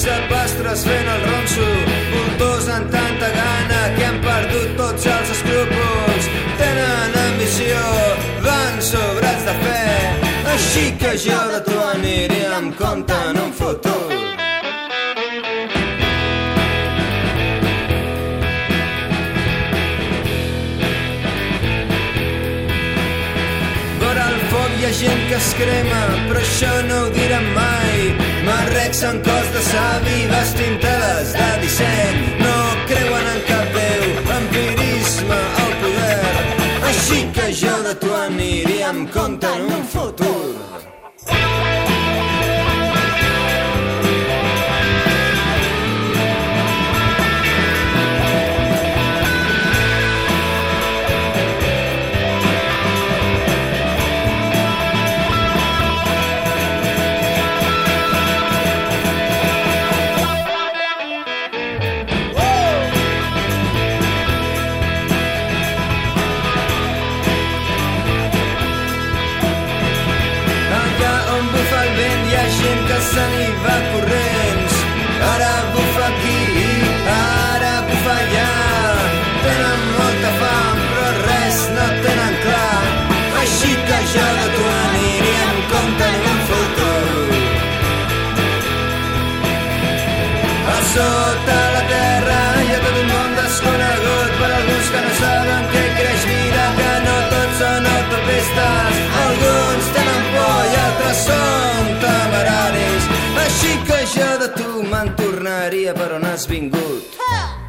carles fent el ronso, voltors amb tanta gana que han perdut tots els escrúpols. Tenen ambició, van sobrats de fe, així que jo de tu aniré amb compte en un futur. Hi ha gent que es crema, però això no ho diran mai. En cos de savi, vestint teles de disseny. No creuen en cap déu, empirisme al poder. Així que jo de tu aniria amb compte en un futur. On bufa el vent hi ha gent que se n'hi va corrents. Ara bufa aquí, ara bufa allà. Tenen molta fam, però res no tenen clar. Així que jo de tu aniria en compte en un futur. A sota Maria, per on has vingut? Ha!